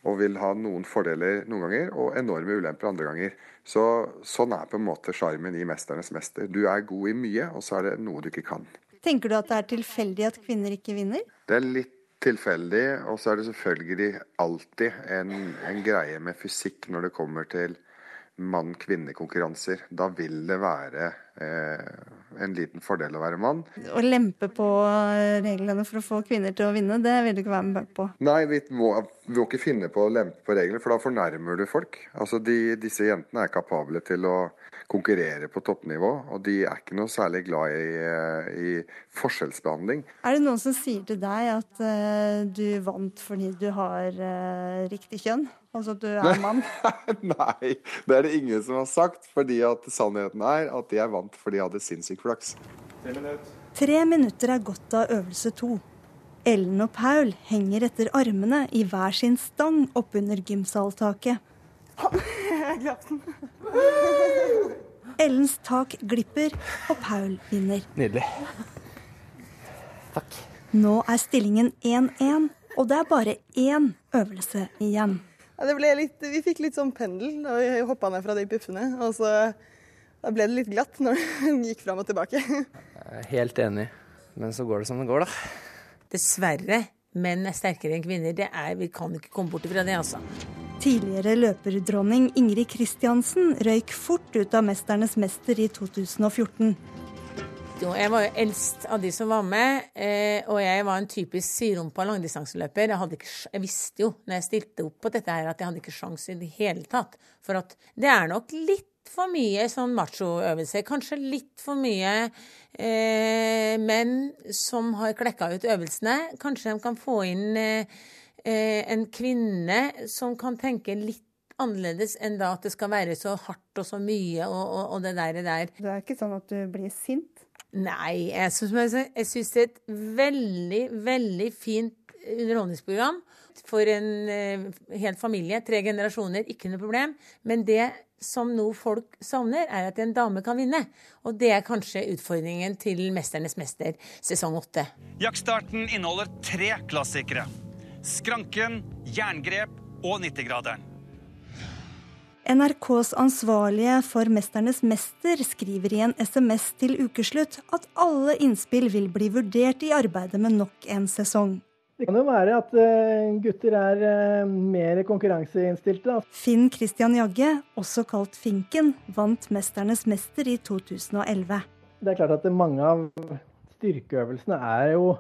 Speaker 39: og vil ha noen fordeler noen ganger og enorme ulemper andre ganger. Så Sånn er på en måte sjarmen i 'Mesternes mester'. Du er god i mye, og så er det noe du ikke kan.
Speaker 26: Tenker du at det er tilfeldig at kvinner ikke vinner?
Speaker 39: Det er litt tilfeldig, og så er det selvfølgelig alltid en, en greie med fysikk når det kommer til mann-kvinne-konkurranser. Da vil det være eh, en liten fordel å være mann.
Speaker 26: Å lempe på reglene for å få kvinner til å vinne, det vil du ikke være med på.
Speaker 39: Nei, vi må, må ikke finne på å lempe på regler, for da fornærmer du folk. Altså, de, Disse jentene er kapable til å konkurrere på toppnivå, og de er ikke noe særlig glad i, eh, i forskjellsbehandling.
Speaker 26: Er det noen som sier til deg at uh, du vant fordi du har uh, riktig kjønn? Altså at du er (laughs) mann?
Speaker 39: Nei, det er det ingen som har sagt, fordi at sannheten er at jeg vant fordi jeg hadde sinnssyk flaks.
Speaker 26: Tre minutter er gått av øvelse to. Ellen og Paul henger etter armene i hver sin stang oppunder gymsaltaket.
Speaker 32: Jeg glapp den.
Speaker 26: Ellens tak glipper, og Paul vinner.
Speaker 33: Nydelig. Takk.
Speaker 26: Nå er stillingen 1-1, og det er bare én øvelse igjen.
Speaker 32: Ja, det ble litt, vi fikk litt sånn pendel da vi hoppa ned fra de puffene. Og så da ble det litt glatt når (laughs) den gikk fram og tilbake.
Speaker 33: Jeg er helt enig, men så går det som det går, da.
Speaker 29: Dessverre. Menn er sterkere enn kvinner. Det er, vi kan ikke komme bort fra det, altså.
Speaker 26: Tidligere løperdronning Ingrid Kristiansen røyk fort ut av 'Mesternes mester' i 2014.
Speaker 29: Jeg var jo eldst av de som var med, eh, og jeg var en typisk siderumpa langdistanseløper. Jeg, ikke, jeg visste jo når jeg stilte opp på dette her, at jeg hadde ikke sjans i det hele tatt. For at det er nok litt for mye sånn machoøvelse. Kanskje litt for mye eh, menn som har klekka ut øvelsene. Kanskje de kan få inn eh, eh, en kvinne som kan tenke litt annerledes enn da at det skal være så hardt og så mye og, og, og det der, det der.
Speaker 40: Det er ikke sånn at du blir sint?
Speaker 29: Nei, jeg syns det er et veldig, veldig fint underholdningsprogram for en eh, hel familie. Tre generasjoner, ikke noe problem. Men det som nå folk savner, er at en dame kan vinne. Og det er kanskje utfordringen til 'Mesternes mester' sesong åtte.
Speaker 41: Jaktstarten inneholder tre klassikere. Skranken, Jerngrep og 90-graderen.
Speaker 26: NRKs ansvarlige for 'Mesternes mester' skriver i en SMS til ukeslutt at alle innspill vil bli vurdert i arbeidet med nok en sesong.
Speaker 42: Det kan jo være at eh, gutter er eh, mer konkurranseinnstilte.
Speaker 26: Finn Christian Jagge, også kalt Finken, vant 'Mesternes mester' i 2011.
Speaker 42: Det er klart at mange av styrkeøvelsene er jo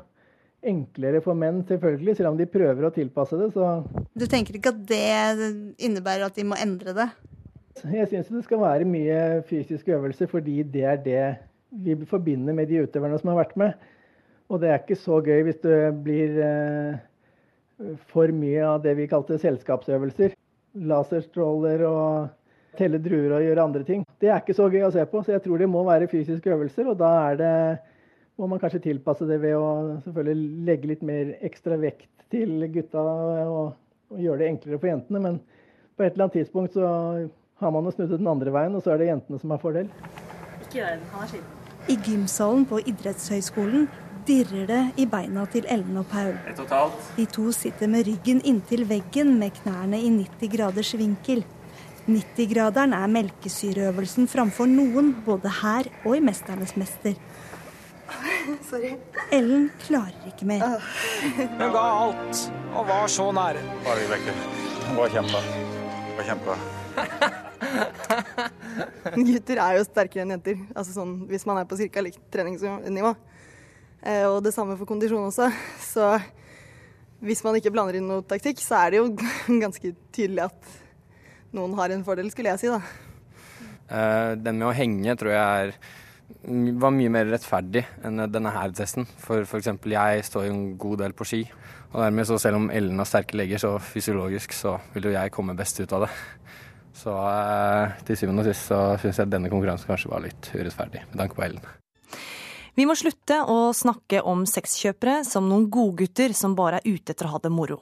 Speaker 42: enklere for menn, selvfølgelig, selv om de prøver å tilpasse det. Så
Speaker 26: Du tenker ikke at det innebærer at de må endre det?
Speaker 42: jeg syns det skal være mye fysiske øvelser, fordi det er det vi forbinder med de utøverne som har vært med. Og det er ikke så gøy hvis det blir eh, for mye av det vi kalte selskapsøvelser. Laserstråler og telle druer og gjøre andre ting. Det er ikke så gøy å se på, så jeg tror det må være fysiske øvelser. Og da er det, må man kanskje tilpasse det ved å selvfølgelig legge litt mer ekstra vekt til gutta og, og gjøre det enklere for jentene. Men på et eller annet tidspunkt så har man jo snudd det den andre veien, og så er det jentene som har fordel.
Speaker 26: Ikke gjør det, han er. I gymsalen på idrettshøyskolen dirrer det i beina til Ellen og Paul. De to sitter med ryggen inntil veggen med knærne i 90 graders vinkel. 90-graderen er melkesyreøvelsen framfor noen, både her og i 'Mesternes mester'. (laughs)
Speaker 40: Sorry.
Speaker 26: Ellen klarer ikke mer.
Speaker 36: Hun ga alt og var så nære.
Speaker 35: Bare vekker. Det var kjempe. Bare var kjempe.
Speaker 32: Gutter er jo sterkere enn jenter, altså sånn, hvis man er på ca. likt treningsnivå. Eh, og det samme for kondisjon også. (laughs) Så hvis man ikke blander inn noe taktikk, så er det jo (laughs) ganske tydelig at noen har en fordel, skulle jeg si. da.
Speaker 33: Eh, Den med å henge tror jeg er, var mye mer rettferdig enn denne her testen. For f.eks. jeg står jo en god del på ski. Og dermed så selv om Ellen har sterke legger, så fysiologisk så vil jo jeg komme best ut av det. Så eh, til syvende og sist så syns jeg denne konkurransen kanskje var litt urettferdig med tanke på Ellen.
Speaker 1: Vi må slutte å snakke om sexkjøpere som noen godgutter som bare er ute etter å ha det moro.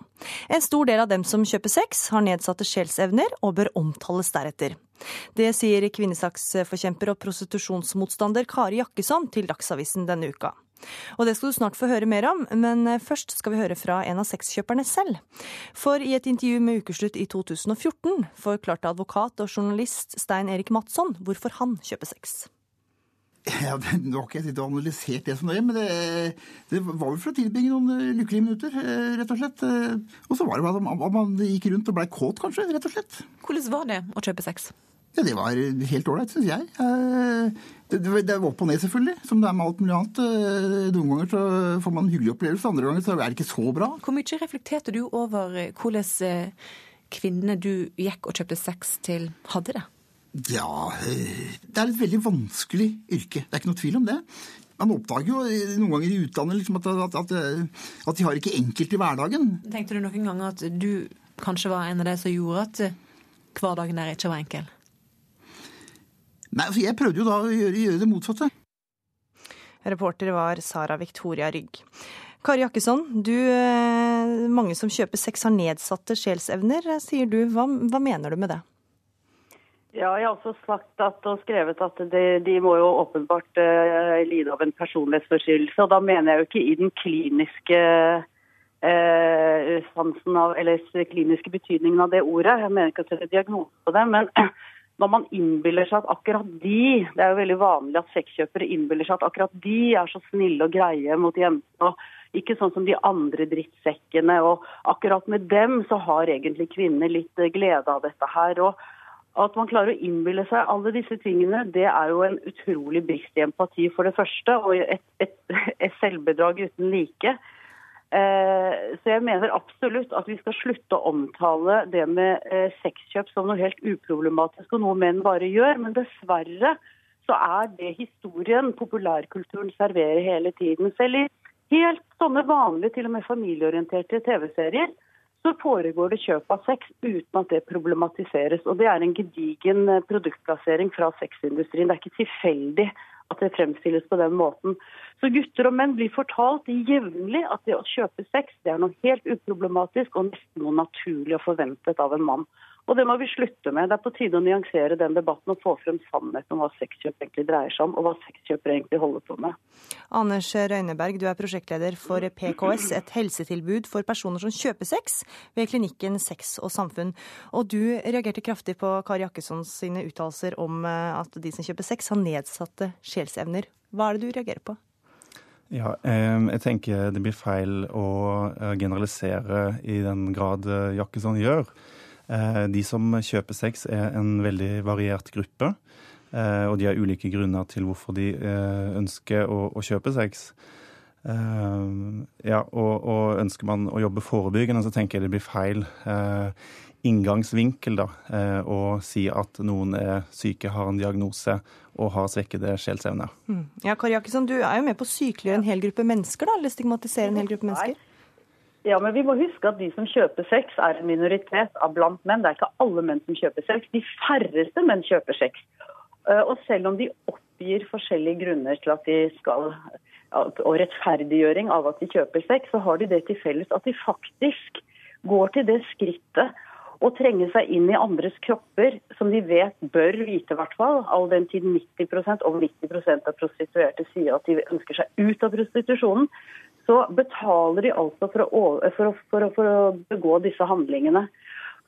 Speaker 1: En stor del av dem som kjøper sex, har nedsatte sjelsevner og bør omtales deretter. Det sier kvinnesaksforkjemper og prostitusjonsmotstander Kari Jakkesson til Dagsavisen denne uka. Og det skal du snart få høre mer om, men først skal vi høre fra en av sexkjøperne selv. For i et intervju med Ukeslutt i 2014 forklarte advokat og journalist Stein Erik Madsson hvorfor han kjøper sex.
Speaker 43: Ja, Nå har ikke jeg sittet og analysert det så nøye, men det, det var vel for å tilbringe noen eh, lykkelige minutter, eh, rett og slett. Eh, Og så var det bare at man, gikk rundt og blei kåt, kanskje, rett og slett.
Speaker 44: Hvordan var det å kjøpe sex?
Speaker 43: Ja, Det var helt ålreit, syns jeg. Det, det det var opp og ned, selvfølgelig, som det er med alt mulig annet. Noen ganger så får man en hyggelig opplevelse, andre ganger så er det ikke så bra.
Speaker 44: Hvor mye reflekterte du over hvordan kvinnene du gikk og kjøpte sex til, hadde det?
Speaker 43: Ja, eh, det er et veldig vanskelig yrke. Det er ikke noe tvil om det. Man oppdager jo eh, noen ganger i utlandet liksom at, at, at, at de har ikke enkelt i hverdagen.
Speaker 44: Tenkte du noen ganger at du kanskje var en av de som gjorde at eh, hverdagen der ikke var enkel?
Speaker 43: Nei, altså Jeg prøvde jo da å gjøre, gjøre det motsatte.
Speaker 1: Reporter var Sara Victoria Rygg. Kari Jakkesson, du, eh, mange som kjøper sex har nedsatte sjelsevner, eh, sier du. Hva, hva mener du med det?
Speaker 45: Ja, jeg har også sagt at, og skrevet at de, de må jo åpenbart uh, lide av en personlighetsforstyrrelse. Og da mener jeg jo ikke i den kliniske uh, sansen av, eller kliniske betydningen av det ordet. Jeg mener ikke å sette diagnose på det. Men (clears throat) når man innbiller seg at akkurat de Det er jo veldig vanlig at sexkjøpere innbiller seg at akkurat de er så snille og greie mot jentene. og ikke sånn som de andre drittsekkene. og Akkurat med dem så har egentlig kvinner litt eh, glede av dette her. og At man klarer å innbille seg alle disse tingene, det er jo en utrolig brist i empati, for det første, og et, et, et selvbedrag uten like. Eh, så jeg mener absolutt at vi skal slutte å omtale det med eh, sexkjøp som noe helt uproblematisk og noe menn bare gjør. Men dessverre så er det historien populærkulturen serverer hele tiden. Selv i helt sånne vanlige, til og med familieorienterte TV-serier, så foregår det kjøp av sex uten at det problematiseres. Og det er en gedigen eh, produktplassering fra sexindustrien. Det er ikke tilfeldig at det fremstilles på den måten. Så gutter og menn blir fortalt jevnlig at det å kjøpe sex det er noe helt uproblematisk og nesten noe naturlig og forventet av en mann. Og det må vi slutte med. Det er på tide å nyansere den debatten og få frem sannheten om hva sexkjøp egentlig dreier seg om, og hva sexkjøpere egentlig holder på med.
Speaker 1: Anders Røyneberg, du er prosjektleder for PKS, et helsetilbud for personer som kjøper sex ved klinikken Sex og samfunn. Og du reagerte kraftig på Kari Jakkessons sine uttalelser om eh, at de som kjøper sex, har nedsatte sjelsevner. Hva er det du reagerer på?
Speaker 46: Ja, jeg tenker det blir feil å eh, generalisere i den grad eh, Jakkesson gjør. Eh, de som kjøper sex, er en veldig variert gruppe. Eh, og de har ulike grunner til hvorfor de eh, ønsker å, å kjøpe sex. Ja, og, og, ønsker man å jobbe forebyggende, så tenker jeg det blir feil inngangsvinkel da, å si at noen er syke, har en diagnose og har svekkede sjelsevner.
Speaker 1: Mm. Ja, Kari Jakkesson, du er jo med på å sykeliggjøre en hel gruppe mennesker, da, eller stigmatisere en hel gruppe mennesker?
Speaker 45: Ja, men vi må huske at de som kjøper sex, er en minoritet av blant menn. Det er ikke alle menn som kjøper sex. De færreste menn kjøper sex. Eh, og selv om de oppgir forskjellige grunner til at de skal og rettferdiggjøring av at de kjøper sex, så har de det til felles at de faktisk går til det skrittet å trenge seg inn i andres kropper, som de vet bør vite, i hvert fall, all den tid 90% over 90% av prostituerte sier at de ønsker seg ut av prostitusjonen, så betaler de altså for å, for å, for å, for å begå disse handlingene.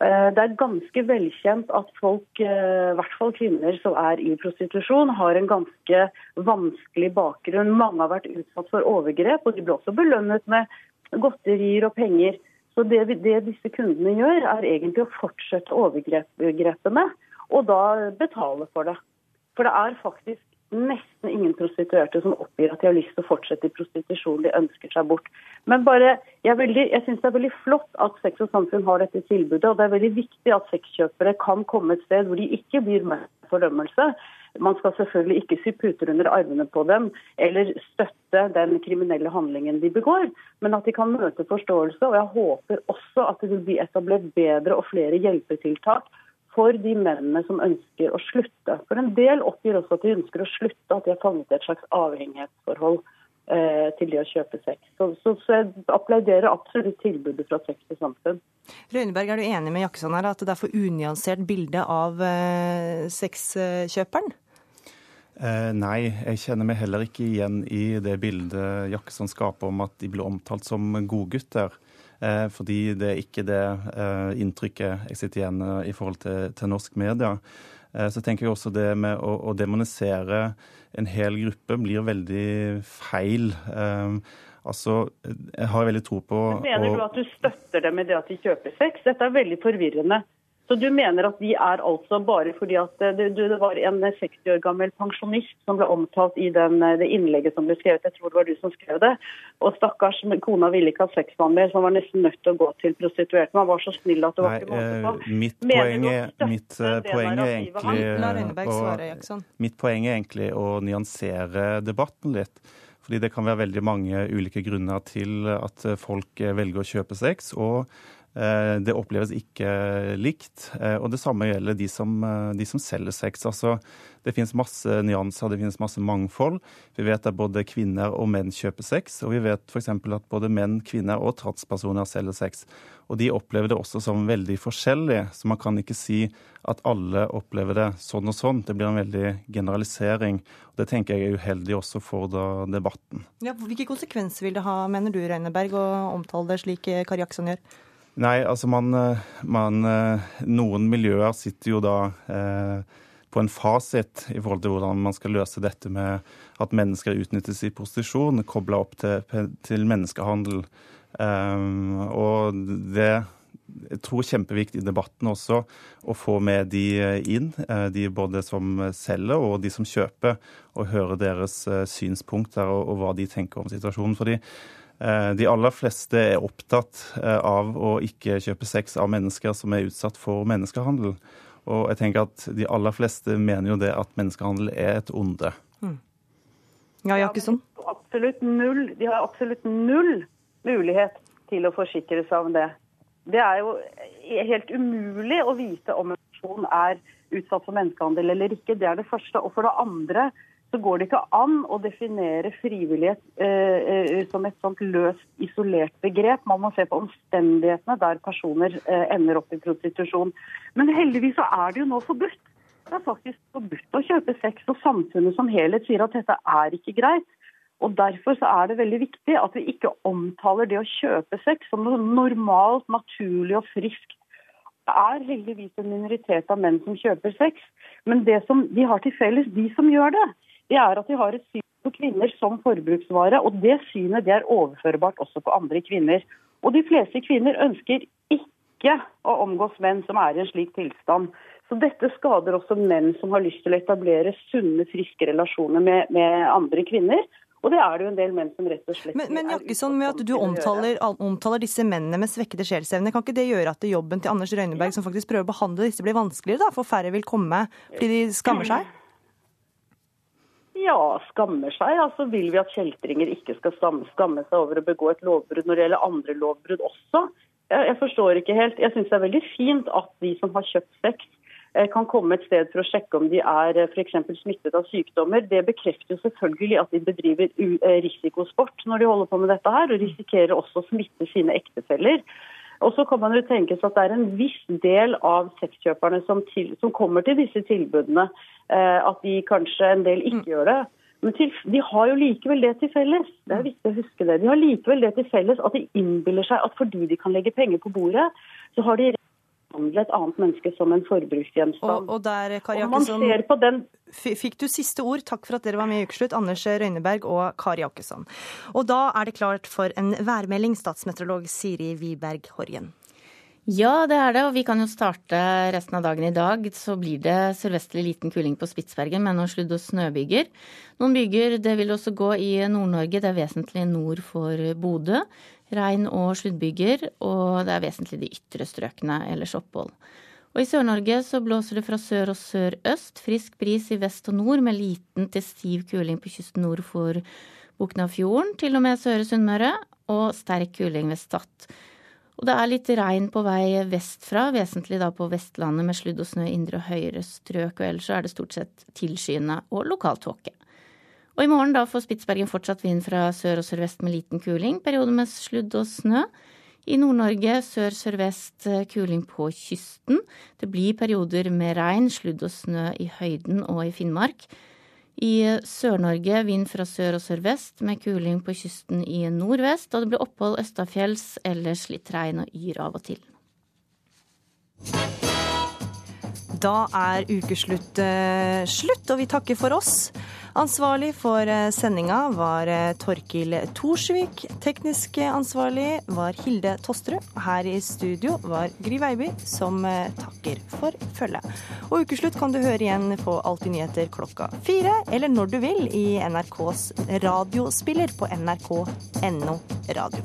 Speaker 45: Eh, det er ganske velkjent at folk, eh, i hvert fall kvinner som er i prostitusjon, har en ganske vanskelig bakgrunn. Mange har vært utsatt for overgrep, og de blir også belønnet med godterier og penger. Så det, det disse kundene gjør, er egentlig å fortsette overgrepene, og da betale for det. For det er faktisk nesten ingen prostituerte som oppgir at de har lyst til å fortsette i prostitusjon. De ønsker seg bort. Men bare, jeg, veldig, jeg syns det er veldig flott at Sex og Samfunn har dette tilbudet. Og det er veldig viktig at sexkjøpere kan komme et sted hvor de ikke blir med fordømmelse. Man skal selvfølgelig ikke sy puter under armene på dem eller støtte den kriminelle handlingen de begår, men at de kan møte forståelse. Og jeg håper også at det vil bli etablert bedre og flere hjelpetiltak for de mennene som ønsker å slutte. For en del oppgir også at de ønsker å slutte, at de har fanget et slags avhengighetsforhold eh, til det å kjøpe sex. Så, så, så, jeg applauderer absolutt tilbudet fra Sex til samfunn.
Speaker 1: Røyneberg, er du enig med Jakkesson her at det er for unyansert bilde av eh, sexkjøperen?
Speaker 46: Eh, nei, jeg kjenner meg heller ikke igjen i det bildet Jakkesson skaper om at de blir omtalt som godgutter. Eh, fordi det er ikke det eh, inntrykket jeg sitter igjen i forhold til, til norsk media. Eh, så tenker jeg også det med å, å, demonisere en hel gruppe blir veldig feil. Altså, jeg har veldig tro på
Speaker 45: Mener du at du støtter dem i det at de kjøper sex? Dette er veldig forvirrende. Så du mener at de er altså bare fordi at eh, det, det var en 60 år gammel pensjonist som ble omtalt i den, eh, det innlegget som ble skrevet, jeg tror det var du som skrev det. Og stakkars kona ville ikke ha sex med ham mer, så han var nesten nødt til å gå til prostituerte. Men han var så snill at det var ikke måte på.
Speaker 46: Eh, mitt poeng er, mitt, poeng er egentlig å, mitt poeng er egentlig å nyansere debatten litt. Fordi det kan være veldig mange ulike grunner til at folk velger å kjøpe sex. og Eh, det oppleves ikke likt. Eh, og det samme gjelder de som, eh, de som selger sex. Altså, det finnes masse nyanser, det finnes masse mangfold. Vi vet at både kvinner og menn kjøper sex, og vi vet f.eks. at både menn, kvinner og transpersoner selger sex. Og de opplever det også som veldig forskjellig, så man kan ikke si at alle opplever det sånn og sånn. Det blir en veldig generalisering. Og det tenker jeg er uheldig også for debatten.
Speaker 1: Ja, hvilke konsekvenser vil det ha, mener du, Reineberg, å omtale det slik Kari Jackson gjør?
Speaker 46: Nei, altså man, eh, man, eh, Noen miljøer sitter jo da eh, på en fasit i forhold til hvordan man skal løse dette med at mennesker utnyttes i prostitusjon, kobla opp til, til menneskehandel. Eh, og det jeg tror kjempeviktig i debatten også å få med de inn, de både som selger og de som kjøper, og høre deres synspunkter og, og hva de tenker om situasjonen. fordi de aller fleste er opptatt av å ikke kjøpe sex av mennesker som er utsatt for menneskehandel. Og jeg tenker at de aller fleste mener jo det at menneskehandel er et onde. Mm.
Speaker 1: Ja, Jakkesson?
Speaker 45: Absolutt null. De har absolutt null mulighet til å forsikre seg om det. Det er jo helt umulig å vite om en person er utsatt for menneskehandel eller ikke. Det er det første. Og for det andre så går det ikke an å definere frivillighet eh, eh, som et sånt løst, isolert begrep. Man må se på omstendighetene der personer eh, ender opp i prostitusjon. Men heldigvis så er det jo nå forbudt. Det er faktisk forbudt å kjøpe sex, og samfunnet som helhet sier at dette er ikke greit. Og Derfor så er det veldig viktig at vi ikke omtaler det å kjøpe sex som noe normalt, naturlig og friskt. Det er heldigvis en minoritet av menn som kjøper sex, men det som de har til felles, de som gjør det, det er at de har et syn på kvinner som forbruksvare. Og det synet det er overførbart også på andre kvinner. Og de fleste kvinner ønsker ikke å omgås menn som er i en slik tilstand. Så dette skader også menn som har lyst til å etablere sunne, friske relasjoner med, med andre kvinner. Og det er det jo en del menn som rett og slett
Speaker 1: Men, men Jakkesson, med at du omtaler, omtaler, disse mennene med svekkede sjelsevne, kan ikke det gjøre at jobben til Anders Røyneberg, som faktisk prøver å behandle disse, blir vanskeligere? da, For færre vil komme fordi de skammer seg?
Speaker 45: Ja, skammer seg. Altså Vil vi at kjeltringer ikke skal skamme seg over å begå et lovbrudd når det gjelder andre lovbrudd også? Jeg, jeg forstår ikke helt. Jeg syns det er veldig fint at de som har kjøpt sex, eh, kan komme et sted for å sjekke om de er for f.eks. smittet av sykdommer. Det bekrefter jo selvfølgelig at de bedriver eh, risikosport når de holder på med dette her, og risikerer også å smitte sine ektefeller. Og så kan man jo tenke seg at det er en viss del av sexkjøperne som, til, som kommer til disse tilbudene, eh, at de kanskje en del ikke mm. gjør det. Men til, de har jo likevel det til felles. Det er viktig å huske det. De har likevel det til felles at de innbiller seg at fordi de kan legge penger på bordet, så har de behandle et annet menneske som en forbruksgjenstand.
Speaker 1: Og, og der, Kari Jakkesson, den... fikk du siste ord. Takk for at dere var med i Ukeslutt, Anders Røyneberg og Kari Jakkesson. Og da er det klart for en værmelding, statsmeteorolog Siri Wiberg Horjen.
Speaker 47: Ja, det er det, og vi kan jo starte resten av dagen i dag. Så blir det sørvestlig liten kuling på Spitsbergen med noen sludd- og snøbyger. Noen byger det vil også gå i Nord-Norge, det er vesentlig nord for Bodø regn og sluddbyger, og det er vesentlig de ytre strøkene, ellers opphold. Og I Sør-Norge så blåser det fra sør og sørøst, frisk bris i vest og nord med liten til stiv kuling på kysten nord for Buknafjorden, til og med Søre Sunnmøre, og sterk kuling ved Stad. Og det er litt regn på vei vestfra, vesentlig da på Vestlandet med sludd og snø i indre og høyere strøk, og ellers er det stort sett tilskyende og lokal tåke. Og i morgen da får Spitsbergen fortsatt vind fra sør og sørvest med liten kuling, periode med sludd og snø. I Nord-Norge sør-sørvest eh, kuling på kysten. Det blir perioder med regn, sludd og snø i høyden og i Finnmark. I eh, Sør-Norge vind fra sør og sørvest med kuling på kysten i nordvest. Og det blir opphold østafjells, ellers litt regn og yr av og til.
Speaker 1: Da er ukeslutt uh, slutt, og vi takker for oss. Ansvarlig for eh, sendinga var eh, Torkil Thorsvik. Teknisk ansvarlig var Hilde Tosterud. Her i studio var Gry Veiby, som eh, takker for følget. Og Ukeslutt kan du høre igjen på Alltid nyheter klokka fire, eller når du vil i NRKs radiospiller på nrk.no radio.